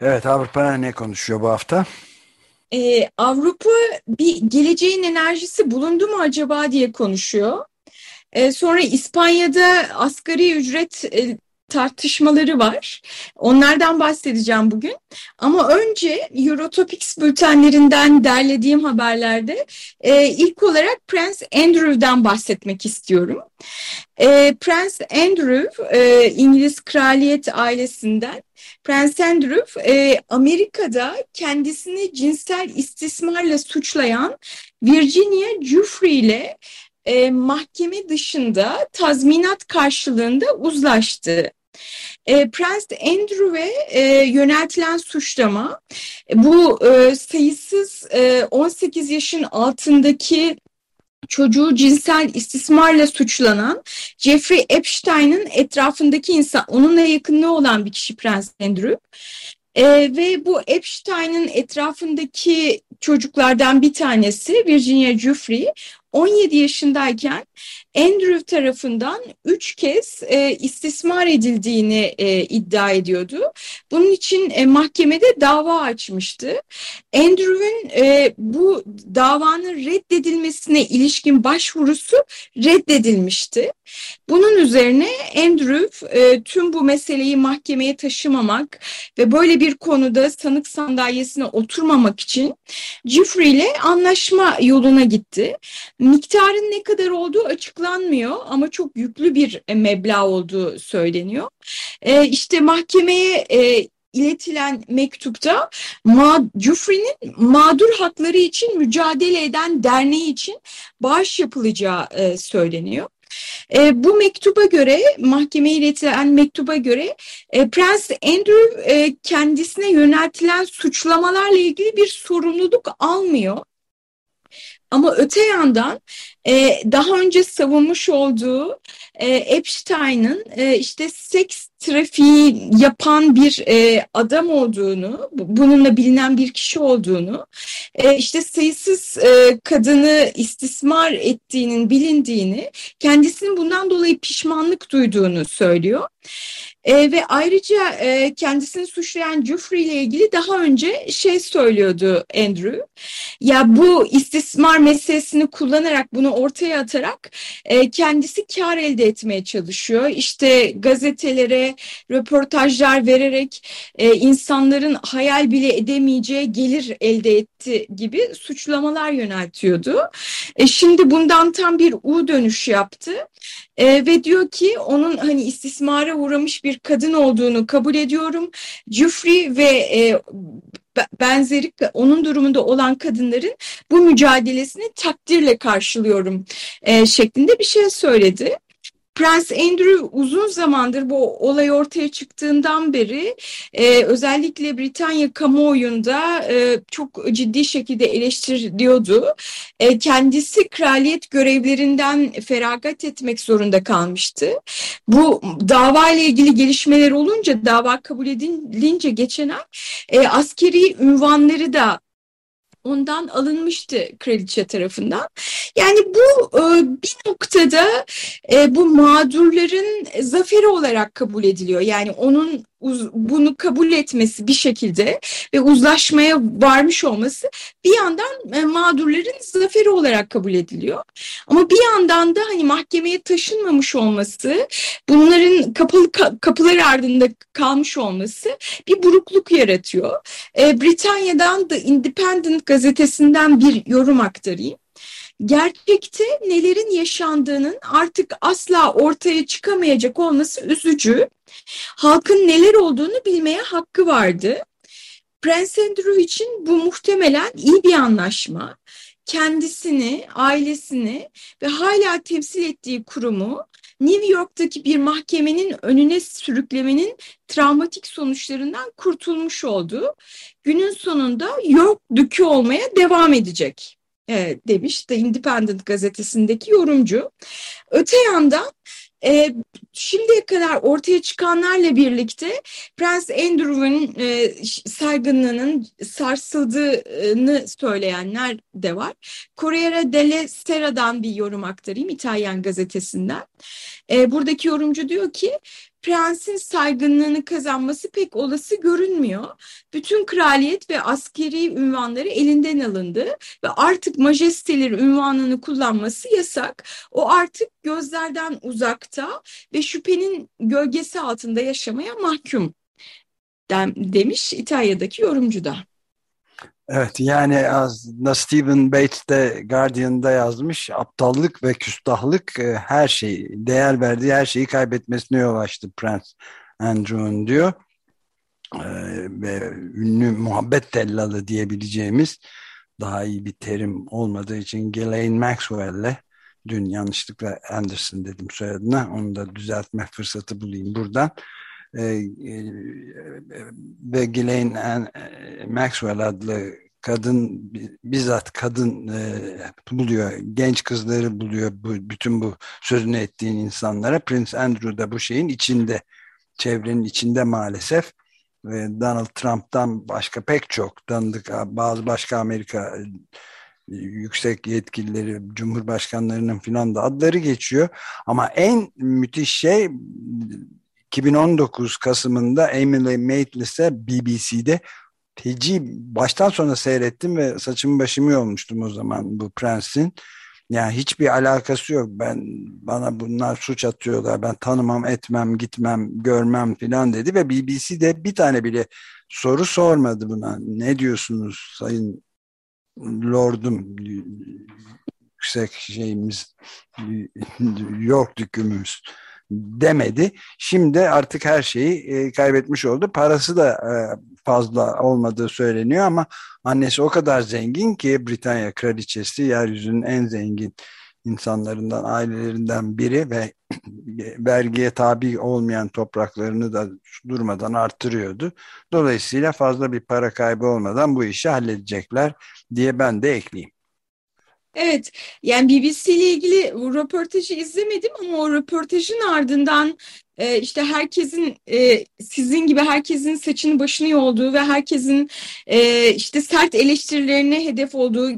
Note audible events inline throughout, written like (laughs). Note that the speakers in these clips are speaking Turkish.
Evet, Avrupa ne konuşuyor bu hafta? Ee, Avrupa bir geleceğin enerjisi bulundu mu acaba diye konuşuyor. Ee, sonra İspanya'da asgari ücret e, tartışmaları var. Onlardan bahsedeceğim bugün. Ama önce Eurotopics bültenlerinden derlediğim haberlerde e, ilk olarak Prince Andrew'dan bahsetmek istiyorum. E, Prince Andrew e, İngiliz kraliyet ailesinden Prince Andrew e, Amerika'da kendisini cinsel istismarla suçlayan Virginia Giuffre ile e, mahkeme dışında tazminat karşılığında uzlaştı. E, Prince Andrew'e e, yöneltilen suçlama bu e, sayısız e, 18 yaşın altındaki çocuğu cinsel istismarla suçlanan Jeffrey Epstein'ın etrafındaki insan, onunla yakınlığı olan bir kişi Prince Andrew. E, ve bu Epstein'ın etrafındaki çocuklardan bir tanesi Virginia Giuffre 17 yaşındayken Andrew tarafından üç kez e, istismar edildiğini e, iddia ediyordu. Bunun için e, mahkemede dava açmıştı. Andrew'ün e, bu davanın reddedilmesine ilişkin başvurusu reddedilmişti. Bunun üzerine Andrew e, tüm bu meseleyi mahkemeye taşımamak ve böyle bir konuda sanık sandalyesine oturmamak için Jeffrey ile anlaşma yoluna gitti. Miktarın ne kadar olduğu açıklanmıyor ama çok yüklü bir e, meblağ olduğu söyleniyor. E, işte mahkemeye e, iletilen mektupta ma Cufri'nin mağdur hakları için mücadele eden derneği için bağış yapılacağı e, söyleniyor. E, bu mektuba göre, mahkemeye iletilen mektuba göre e, Prince Andrew e, kendisine yöneltilen suçlamalarla ilgili bir sorumluluk almıyor. Ama öte yandan e, daha önce savunmuş olduğu e, Epstein'ın e, işte seks trafiği yapan bir e, adam olduğunu, bununla bilinen bir kişi olduğunu, e, işte sayısız e, kadını istismar ettiğinin bilindiğini, kendisinin bundan dolayı pişmanlık duyduğunu söylüyor. E, ve ayrıca e, kendisini suçlayan Jeffrey ile ilgili daha önce şey söylüyordu Andrew. Ya bu istismar meselesini kullanarak bunu ortaya atarak e, kendisi kar elde etmeye çalışıyor. İşte gazetelere röportajlar vererek e, insanların hayal bile edemeyeceği gelir elde etti gibi suçlamalar yöneltiyordu. E, şimdi bundan tam bir U dönüş yaptı. E, ve diyor ki onun hani istismara uğramış bir kadın olduğunu kabul ediyorum. Jeffrey ve e, benzeri onun durumunda olan kadınların bu mücadelesini takdirle karşılıyorum e, şeklinde bir şey söyledi. Prince Andrew uzun zamandır bu olay ortaya çıktığından beri e, özellikle Britanya kamuoyunda e, çok ciddi şekilde eleştiriliyordu. E, kendisi kraliyet görevlerinden feragat etmek zorunda kalmıştı. Bu dava ile ilgili gelişmeler olunca dava kabul edilince geçen ay e, askeri ünvanları da ondan alınmıştı kraliçe tarafından. Yani bu e, bir noktada e, bu mağdurların zaferi olarak kabul ediliyor. Yani onun uz, bunu kabul etmesi bir şekilde ve uzlaşmaya varmış olması bir yandan e, mağdurların zaferi olarak kabul ediliyor. Ama bir yandan da hani mahkemeye taşınmamış olması, bunların kapalı kapılar ardında kalmış olması bir burukluk yaratıyor. E, Britanya'dan The Independent gazetesinden bir yorum aktarayım gerçekte nelerin yaşandığının artık asla ortaya çıkamayacak olması üzücü. Halkın neler olduğunu bilmeye hakkı vardı. Prince Andrew için bu muhtemelen iyi bir anlaşma. Kendisini, ailesini ve hala temsil ettiği kurumu New York'taki bir mahkemenin önüne sürüklemenin travmatik sonuçlarından kurtulmuş oldu. Günün sonunda York dükü olmaya devam edecek e, demiş The Independent gazetesindeki yorumcu. Öte yandan e, şimdiye kadar ortaya çıkanlarla birlikte Prens Andrew'un e, saygınlığının sarsıldığını söyleyenler de var. Corriere della Sera'dan bir yorum aktarayım İtalyan gazetesinden. E, buradaki yorumcu diyor ki prensin saygınlığını kazanması pek olası görünmüyor. Bütün kraliyet ve askeri ünvanları elinden alındı ve artık majesteleri ünvanını kullanması yasak. O artık gözlerden uzakta ve şüphenin gölgesi altında yaşamaya mahkum demiş İtalya'daki yorumcu da. Evet yani aslında Stephen Bates de Guardian'da yazmış aptallık ve küstahlık e, her şeyi değer verdiği her şeyi kaybetmesine yol açtı Prince Andrew'un diyor. Ee, ve ünlü muhabbet tellalı diyebileceğimiz daha iyi bir terim olmadığı için Ghislaine Maxwell'le dün yanlışlıkla Anderson dedim soyadına onu da düzeltme fırsatı bulayım buradan. e, e, ve Ghislaine Maxwell adlı kadın bizzat kadın e, buluyor genç kızları buluyor bu, bütün bu sözünü ettiğin insanlara Prince Andrew da bu şeyin içinde çevrenin içinde maalesef Donald Trump'tan başka pek çok tanıdık bazı başka Amerika yüksek yetkilileri, cumhurbaşkanlarının filan da adları geçiyor. Ama en müthiş şey 2019 Kasım'ında Emily Maitlis'e BBC'de feci baştan sona seyrettim ve saçımı başımı yolmuştum o zaman bu Prensin. Yani hiçbir alakası yok. Ben bana bunlar suç atıyorlar. Ben tanımam, etmem, gitmem, görmem filan dedi ve BBC de bir tane bile soru sormadı buna. Ne diyorsunuz sayın lordum yüksek şeyimiz York dükümüz demedi. Şimdi artık her şeyi e, kaybetmiş oldu. Parası da e, fazla olmadığı söyleniyor ama annesi o kadar zengin ki Britanya kraliçesi yeryüzünün en zengin insanlarından, ailelerinden biri ve (clears throat) vergiye tabi olmayan topraklarını da durmadan artırıyordu. Dolayısıyla fazla bir para kaybı olmadan bu işi halledecekler diye ben de ekleyeyim. Evet, yani BBC ile ilgili röportajı izlemedim ama o röportajın ardından e, işte herkesin e, sizin gibi herkesin saçını başını yolduğu ve herkesin e, işte sert eleştirilerine hedef olduğu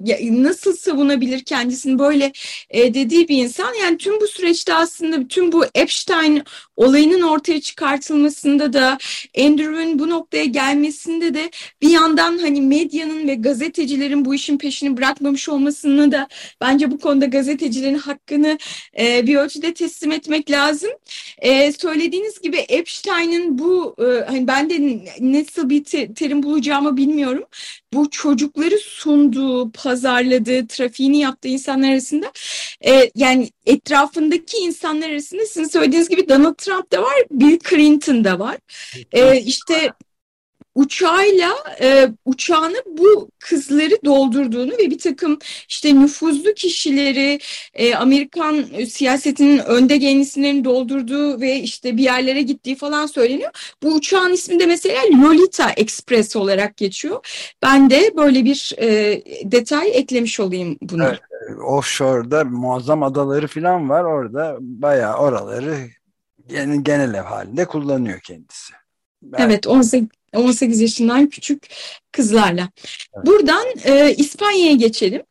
nasıl savunabilir kendisini böyle e, dediği bir insan. Yani tüm bu süreçte aslında tüm bu Epstein olayının ortaya çıkartılmasında da Andrew'un bu noktaya gelmesinde de bir yandan hani medyanın ve gazetecilerin bu işin peşini bırakmamış olmasını da bence bu konuda gazetecilerin hakkını e, bir ölçüde teslim etmek lazım. E, söylediğiniz gibi Epstein'in bu e, hani ben de nasıl bir te terim bulacağımı bilmiyorum. Bu çocukları sunduğu, pazarladığı, trafiğini yaptığı insanlar arasında e, yani etrafındaki insanlar arasında sizin söylediğiniz gibi Donald Trump da var, Bill Clinton da var. E, işte uçağıyla e, uçağını bu kızları doldurduğunu ve bir takım işte nüfuzlu kişileri e, Amerikan siyasetinin önde gelen isimlerini doldurduğu ve işte bir yerlere gittiği falan söyleniyor. Bu uçağın ismi de mesela Lolita Express olarak geçiyor. Ben de böyle bir e, detay eklemiş olayım buna. Evet, offshore'da muazzam adaları falan var orada bayağı oraları yani genel ev halinde kullanıyor kendisi. Ben... Evet 18, 18 yaşından küçük kızlarla. Evet. Buradan e, İspanya'ya geçelim.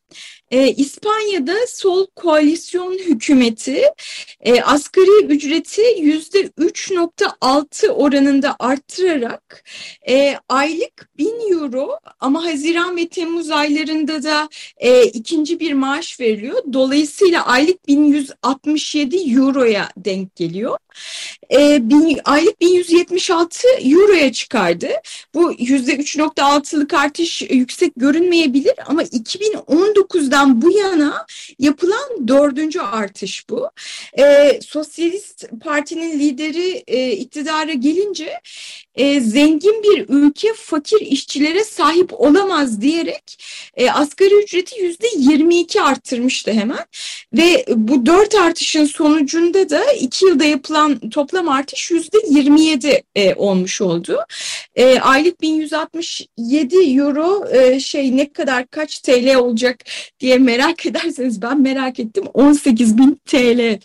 e, İspanya'da sol koalisyon hükümeti e, asgari ücreti yüzde 3.6 oranında arttırarak e, aylık 1000 euro ama Haziran ve Temmuz aylarında da e, ikinci bir maaş veriliyor. Dolayısıyla aylık 1167 euroya denk geliyor. E, bin, aylık 1176 euroya çıkardı. Bu yüzde 3.6'lık artış yüksek görünmeyebilir ama 2019'dan bu yana yapılan dördüncü artış bu. E, Sosyalist Parti'nin lideri e, iktidara gelince e, zengin bir ülke fakir işçilere sahip olamaz diyerek e, asgari ücreti yüzde 22 arttırmıştı hemen ve bu dört artışın sonucunda da iki yılda yapılan toplam artış yüzde 27 e, olmuş oldu. E, aylık 1167 euro e, şey ne kadar kaç TL olacak diye merak (laughs) ederseniz ben merak ettim 18 bin TL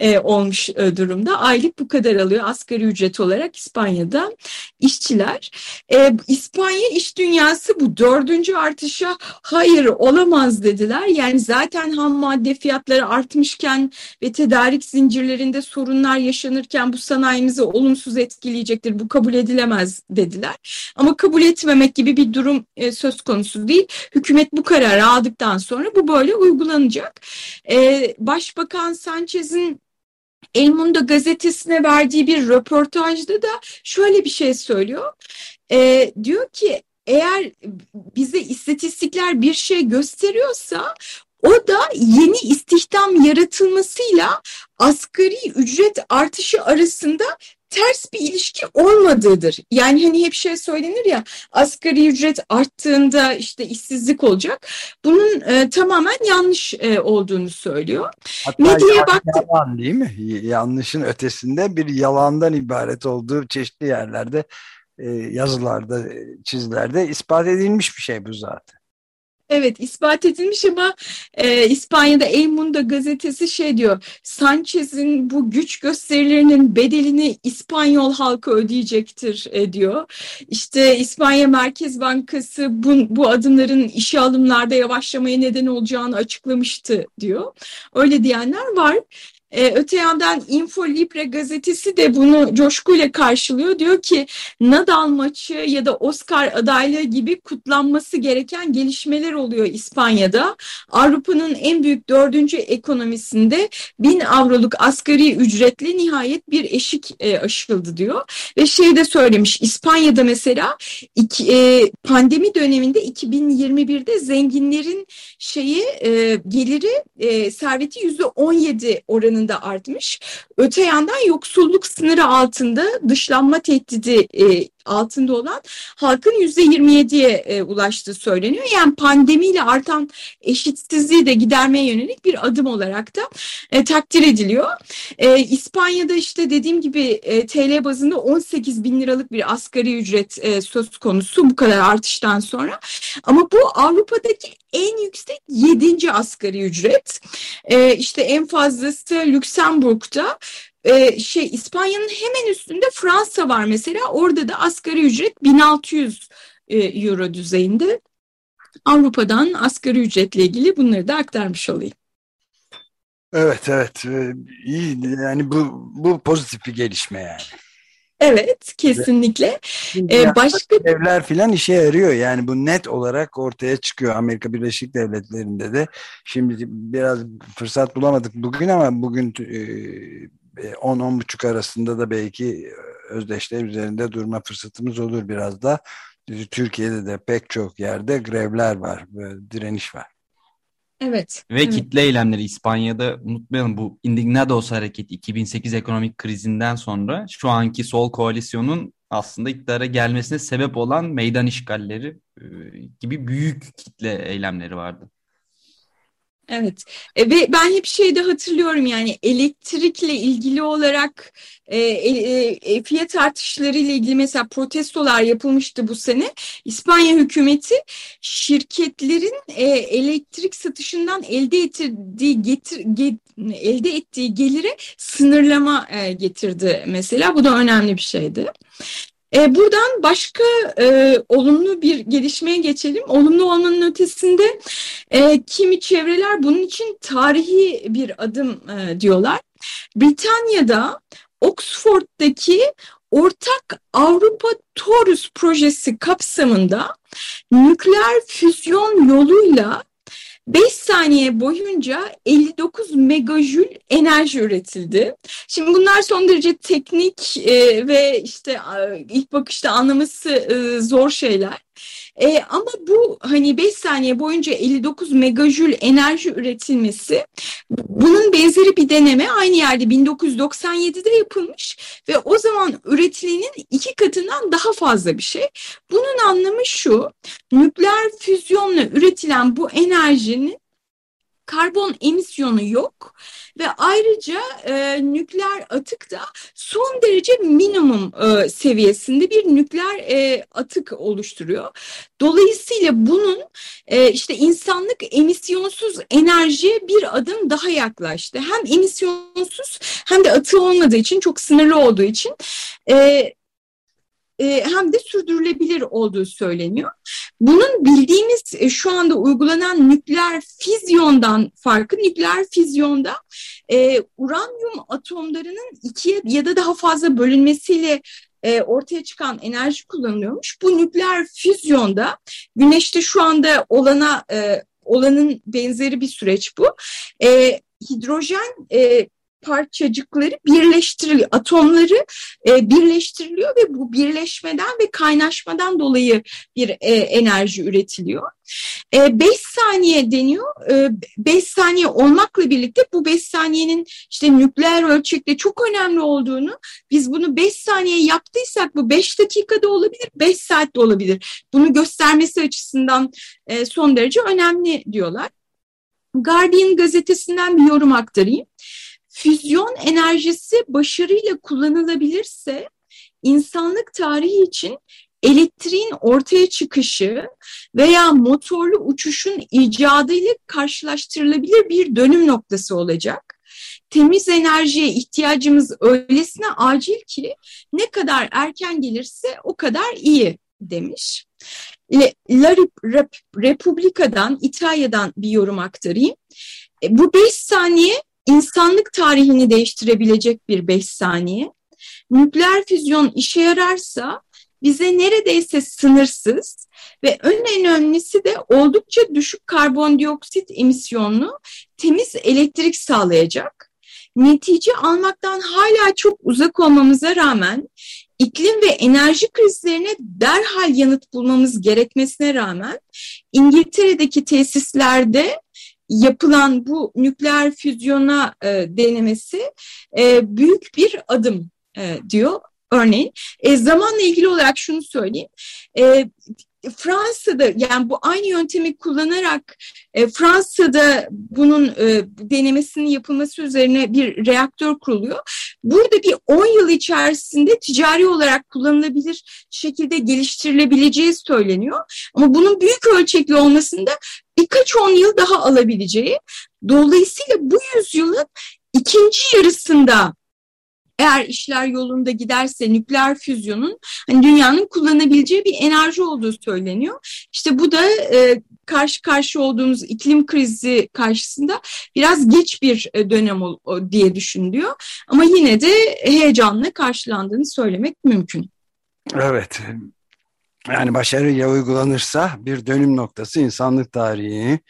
e, olmuş e, durumda. Aylık bu kadar alıyor asgari ücret olarak İspanya'da işçiler. E, İspanya iş dünyası bu dördüncü artışa hayır olamaz dediler. Yani zaten ham madde fiyatları artmışken ve tedarik zincirlerinde sorunlar yaşanırken bu sanayimizi olumsuz etkileyecektir. Bu kabul edilemez dediler. Ama kabul etmemek gibi bir durum söz konusu değil. Hükümet bu kararı aldıktan sonra bu böyle uygulanacak. Başbakan Sanchez'in El Mundo gazetesine verdiği bir röportajda da şöyle bir şey söylüyor. E, diyor ki eğer bize istatistikler bir şey gösteriyorsa o da yeni istihdam yaratılmasıyla asgari ücret artışı arasında ters bir ilişki olmadığıdır. Yani hani hep şey söylenir ya asgari ücret arttığında işte işsizlik olacak. Bunun e, tamamen yanlış e, olduğunu söylüyor. Hatta Medyaya baktım. Yalan değil mi? Yanlışın ötesinde bir yalandan ibaret olduğu çeşitli yerlerde e, yazılarda, çizilerde ispat edilmiş bir şey bu zaten. Evet ispat edilmiş ama e, İspanya'da El Mundo gazetesi şey diyor. Sanchez'in bu güç gösterilerinin bedelini İspanyol halkı ödeyecektir e, diyor. İşte İspanya Merkez Bankası bu, bu adımların işe alımlarda yavaşlamaya neden olacağını açıklamıştı diyor. Öyle diyenler var. E, öte yandan Info Libre gazetesi de bunu coşkuyla karşılıyor. Diyor ki Nadal maçı ya da Oscar adaylığı gibi kutlanması gereken gelişmeler oluyor İspanya'da. Avrupa'nın en büyük dördüncü ekonomisinde bin avroluk asgari ücretle nihayet bir eşik e, aşıldı diyor. Ve şey de söylemiş İspanya'da mesela iki, e, pandemi döneminde 2021'de zenginlerin şeyi e, geliri e, serveti yüzde 17 oranı oranında artmış. Öte yandan yoksulluk sınırı altında dışlanma tehdidi e, altında olan halkın yüzde 27'ye e, ulaştığı söyleniyor. Yani pandemiyle artan eşitsizliği de gidermeye yönelik bir adım olarak da e, takdir ediliyor. E, İspanya'da işte dediğim gibi e, TL bazında 18 bin liralık bir asgari ücret e, söz konusu bu kadar artıştan sonra. Ama bu Avrupa'daki en yüksek 7. asgari ücret. E, işte en fazlası Lüksemburg'da e, şey İspanya'nın hemen üstünde Fransa var mesela. Orada da asgari ücret 1600 e, euro düzeyinde. Avrupa'dan asgari ücretle ilgili bunları da aktarmış olayım. Evet evet e, iyi yani bu bu pozitif bir gelişme yani. Evet kesinlikle. Ee, başka evler filan işe yarıyor yani bu net olarak ortaya çıkıyor Amerika Birleşik Devletleri'nde de. Şimdi biraz fırsat bulamadık bugün ama bugün e, 10-10.30 arasında da belki özdeşler üzerinde durma fırsatımız olur biraz da. Türkiye'de de pek çok yerde grevler var, direniş var. Evet. Ve evet. kitle eylemleri İspanya'da unutmayalım bu Indignados hareketi 2008 ekonomik krizinden sonra şu anki sol koalisyonun aslında iktidara gelmesine sebep olan meydan işgalleri gibi büyük kitle eylemleri vardı. Evet e, ve ben hep şeyde hatırlıyorum yani elektrikle ilgili olarak e, e, e fiyat artışları ile ilgili mesela protestolar yapılmıştı bu sene. İspanya hükümeti şirketlerin e, elektrik satışından elde ettiği getir, get, elde ettiği gelire sınırlama e, getirdi mesela. Bu da önemli bir şeydi. E, buradan başka e, olumlu bir gelişmeye geçelim. Olumlu olmanın ötesinde e, kimi çevreler bunun için tarihi bir adım e, diyorlar. Britanya'da Oxford'daki Ortak Avrupa Torus projesi kapsamında nükleer füzyon yoluyla 5 saniye boyunca 59 megajül enerji üretildi. Şimdi bunlar son derece teknik e, ve işte ilk bakışta anlaması e, zor şeyler. E, ama bu hani 5 saniye boyunca 59 megajül enerji üretilmesi bunun benzeri bir deneme aynı yerde 1997'de yapılmış ve o zaman üretilenin iki katından daha fazla bir şey. Bunun anlamı şu nükleer füzyonla üretilen bu enerjinin karbon emisyonu yok ve ayrıca e, nükleer atık da son derece minimum e, seviyesinde bir nükleer e, atık oluşturuyor. Dolayısıyla bunun e, işte insanlık emisyonsuz enerjiye bir adım daha yaklaştı. Hem emisyonsuz hem de atığı olmadığı için çok sınırlı olduğu için e, e, hem de sürdürülebilir olduğu söyleniyor. Bunun bildiğimiz e, şu anda uygulanan nükleer fizyondan farkı nükleer fizyonda e, uranyum atomlarının ikiye ya da daha fazla bölünmesiyle e, ortaya çıkan enerji kullanılıyormuş. Bu nükleer füzyonda güneşte şu anda olana e, olanın benzeri bir süreç bu. E, hidrojen e, parçacıkları birleştiriliyor, atomları e, birleştiriliyor ve bu birleşmeden ve kaynaşmadan dolayı bir e, enerji üretiliyor. 5 e, saniye deniyor. 5 e, saniye olmakla birlikte bu 5 saniyenin işte nükleer ölçekte çok önemli olduğunu biz bunu 5 saniye yaptıysak bu 5 dakikada olabilir, 5 saatte olabilir. Bunu göstermesi açısından e, son derece önemli diyorlar. Guardian gazetesinden bir yorum aktarayım. Füzyon enerjisi başarıyla kullanılabilirse insanlık tarihi için elektriğin ortaya çıkışı veya motorlu uçuşun icadıyla karşılaştırılabilir bir dönüm noktası olacak. Temiz enerjiye ihtiyacımız öylesine acil ki ne kadar erken gelirse o kadar iyi demiş. La Republika'dan, İtalya'dan bir yorum aktarayım. E, bu beş saniye insanlık tarihini değiştirebilecek bir beş saniye. Nükleer füzyon işe yararsa bize neredeyse sınırsız ve en önemlisi de oldukça düşük karbondioksit emisyonlu temiz elektrik sağlayacak. Netice almaktan hala çok uzak olmamıza rağmen iklim ve enerji krizlerine derhal yanıt bulmamız gerekmesine rağmen İngiltere'deki tesislerde yapılan bu nükleer füzyona e, denemesi e, büyük bir adım e, diyor. Örneğin e, zamanla ilgili olarak şunu söyleyeyim. E, Fransa'da yani bu aynı yöntemi kullanarak e, Fransa'da bunun e, denemesinin yapılması üzerine bir reaktör kuruluyor. Burada bir 10 yıl içerisinde ticari olarak kullanılabilir şekilde geliştirilebileceği söyleniyor. Ama bunun büyük ölçekli olmasında birkaç on yıl daha alabileceği. Dolayısıyla bu yüzyılın ikinci yarısında eğer işler yolunda giderse nükleer füzyonun hani dünyanın kullanabileceği bir enerji olduğu söyleniyor. İşte bu da e, karşı karşı olduğumuz iklim krizi karşısında biraz geç bir e, dönem ol, diye düşünülüyor. Ama yine de heyecanla karşılandığını söylemek mümkün. Evet. Yani başarıyla uygulanırsa bir dönüm noktası insanlık tarihini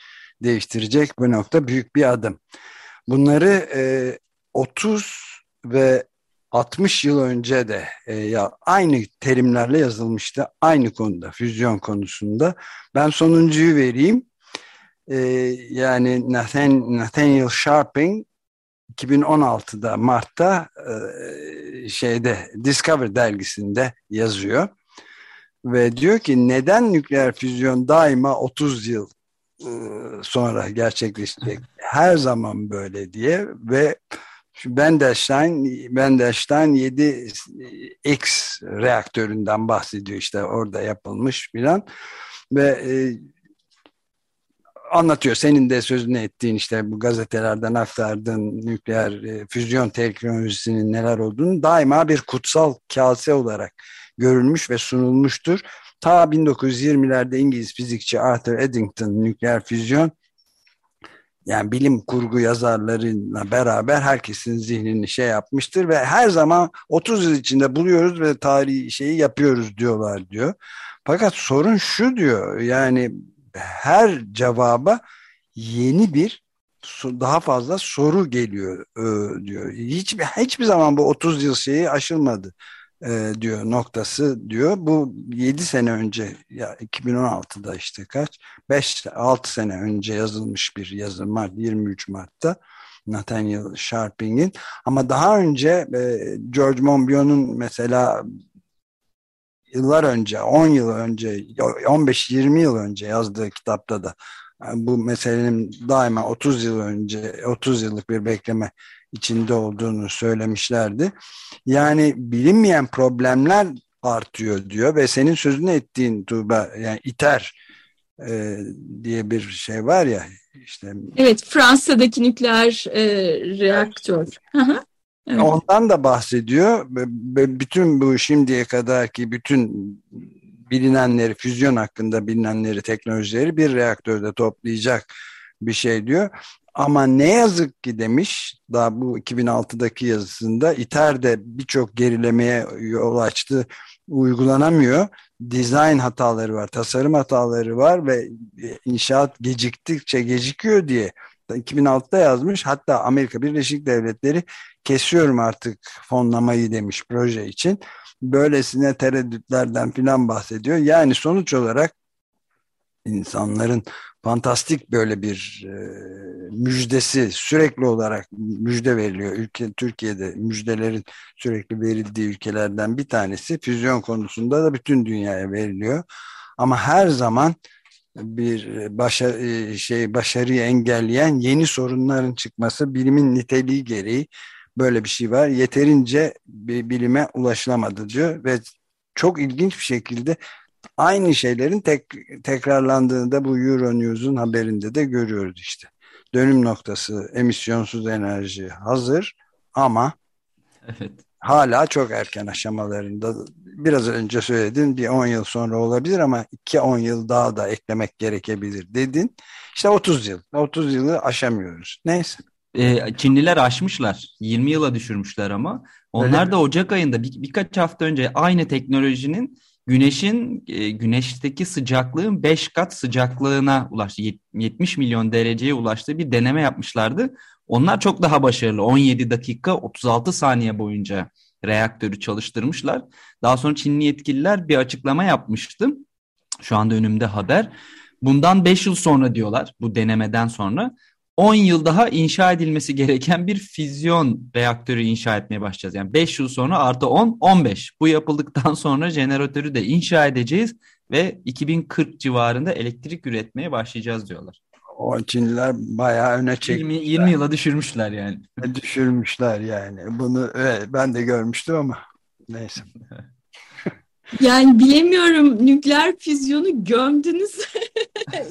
değiştirecek bu nokta büyük bir adım. Bunları e, 30 ve 60 yıl önce de e, ya aynı terimlerle yazılmıştı aynı konuda füzyon konusunda. Ben sonuncuyu vereyim. E, yani Nathan, Nathaniel Sharping 2016'da Mart'ta e, şeyde Discover dergisinde yazıyor ve diyor ki neden nükleer füzyon daima 30 yıl e, sonra gerçekleşecek? Her zaman böyle diye. Ve Bendestein, Bendestein 7X reaktöründen bahsediyor işte orada yapılmış filan. Ve e, anlatıyor senin de sözünü ettiğin işte bu gazetelerden aktardığın nükleer e, füzyon teknolojisinin neler olduğunu daima bir kutsal kase olarak görülmüş ve sunulmuştur. Ta 1920'lerde İngiliz fizikçi Arthur Eddington nükleer füzyon yani bilim kurgu yazarlarıyla beraber herkesin zihnini şey yapmıştır ve her zaman 30 yıl içinde buluyoruz ve tarihi şeyi yapıyoruz diyorlar diyor. Fakat sorun şu diyor yani her cevaba yeni bir daha fazla soru geliyor diyor. Hiçbir, hiçbir zaman bu 30 yıl şeyi aşılmadı e, diyor noktası diyor. Bu 7 sene önce ya 2016'da işte kaç 5 6 sene önce yazılmış bir yazı Mart 23 Mart'ta Nathaniel Sharping'in ama daha önce e, George Monbiot'un mesela yıllar önce 10 yıl önce 15-20 yıl önce yazdığı kitapta da bu meselenin daima 30 yıl önce 30 yıllık bir bekleme içinde olduğunu söylemişlerdi. Yani bilinmeyen problemler artıyor diyor ve senin sözünü ettiğin Tuğba yani iter e, diye bir şey var ya işte. Evet Fransa'daki nükleer e, reaktör. Evet. Ondan da bahsediyor. Bütün bu şimdiye kadarki bütün bilinenleri, füzyon hakkında bilinenleri, teknolojileri bir reaktörde toplayacak bir şey diyor. Ama ne yazık ki demiş, daha bu 2006'daki yazısında ITER de birçok gerilemeye yol açtı, uygulanamıyor. Design hataları var, tasarım hataları var ve inşaat geciktikçe gecikiyor diye 2006'da yazmış. Hatta Amerika Birleşik Devletleri kesiyorum artık fonlamayı demiş proje için. Böylesine tereddütlerden filan bahsediyor. Yani sonuç olarak insanların fantastik böyle bir e, müjdesi sürekli olarak müjde veriliyor. Ülke Türkiye'de müjdelerin sürekli verildiği ülkelerden bir tanesi. Füzyon konusunda da bütün dünyaya veriliyor. Ama her zaman bir başa, e, şey başarıyı engelleyen yeni sorunların çıkması bilimin niteliği gereği böyle bir şey var. Yeterince bir bilime ulaşılamadı diyor ve çok ilginç bir şekilde aynı şeylerin tek, tekrarlandığını da bu Euronews'un haberinde de görüyoruz işte. Dönüm noktası emisyonsuz enerji hazır ama evet. hala çok erken aşamalarında. Biraz önce söyledin bir 10 yıl sonra olabilir ama 2-10 yıl daha da eklemek gerekebilir dedin. İşte 30 yıl. 30 yılı aşamıyoruz. Neyse. Ee, Çinliler aşmışlar. 20 yıla düşürmüşler ama. Onlar da Ocak ayında bir, birkaç hafta önce aynı teknolojinin Güneşin e, güneşteki sıcaklığın 5 kat sıcaklığına ulaştı. 70 milyon dereceye ulaştığı bir deneme yapmışlardı. Onlar çok daha başarılı. 17 dakika 36 saniye boyunca reaktörü çalıştırmışlar. Daha sonra Çinli yetkililer bir açıklama yapmıştı. Şu anda önümde haber. Bundan 5 yıl sonra diyorlar bu denemeden sonra 10 yıl daha inşa edilmesi gereken bir füzyon reaktörü inşa etmeye başlayacağız. Yani 5 yıl sonra artı 10, 15. Bu yapıldıktan (laughs) sonra jeneratörü de inşa edeceğiz ve 2040 civarında elektrik üretmeye başlayacağız diyorlar. O Çinliler bayağı öne çekmişler. 20, 20 yıla düşürmüşler yani. Düşürmüşler yani. Bunu evet, ben de görmüştüm ama neyse. (laughs) Yani bilemiyorum nükleer füzyonu gömdünüz (laughs)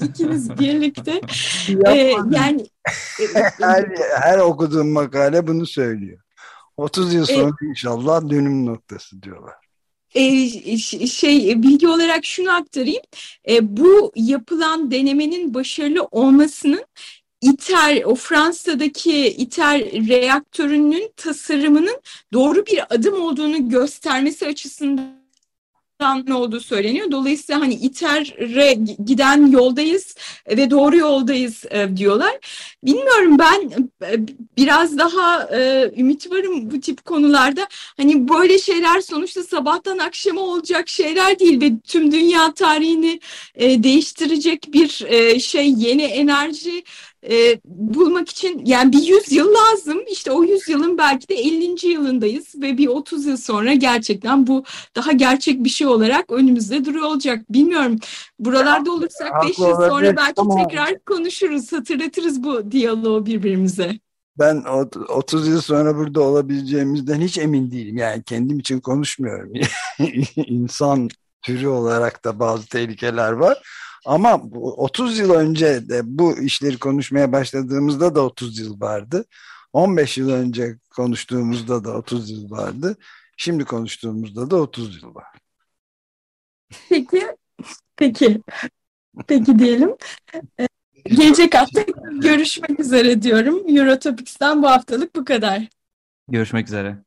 ikiniz birlikte. ee, yani e, e, her, her okuduğum makale bunu söylüyor. 30 yıl sonra e, inşallah dönüm noktası diyorlar. E, şey bilgi olarak şunu aktarayım. E, bu yapılan denemenin başarılı olmasının ITER, o Fransa'daki ITER reaktörünün tasarımının doğru bir adım olduğunu göstermesi açısından ne olduğu söyleniyor. Dolayısıyla hani İTER'e giden yoldayız ve doğru yoldayız e, diyorlar. Bilmiyorum ben e, biraz daha e, ümit varım bu tip konularda. Hani böyle şeyler sonuçta sabahtan akşama olacak şeyler değil ve tüm dünya tarihini değiştirecek bir şey yeni enerji e, bulmak için yani bir 100 yıl lazım. İşte o 100 yılın belki de 50. yılındayız ve bir 30 yıl sonra gerçekten bu daha gerçek bir şey olarak önümüzde duruyor olacak. Bilmiyorum. Buralarda olursak 5 yıl sonra belki tamam. tekrar konuşuruz, hatırlatırız bu diyaloğu birbirimize. Ben 30 yıl sonra burada olabileceğimizden hiç emin değilim. Yani kendim için konuşmuyorum. (laughs) İnsan türü olarak da bazı tehlikeler var. Ama 30 yıl önce de bu işleri konuşmaya başladığımızda da 30 yıl vardı. 15 yıl önce konuştuğumuzda da 30 yıl vardı. Şimdi konuştuğumuzda da 30 yıl var. Peki, peki, peki diyelim. Ee, gelecek hafta görüşmek üzere diyorum. Eurotopics'ten bu haftalık bu kadar. Görüşmek üzere.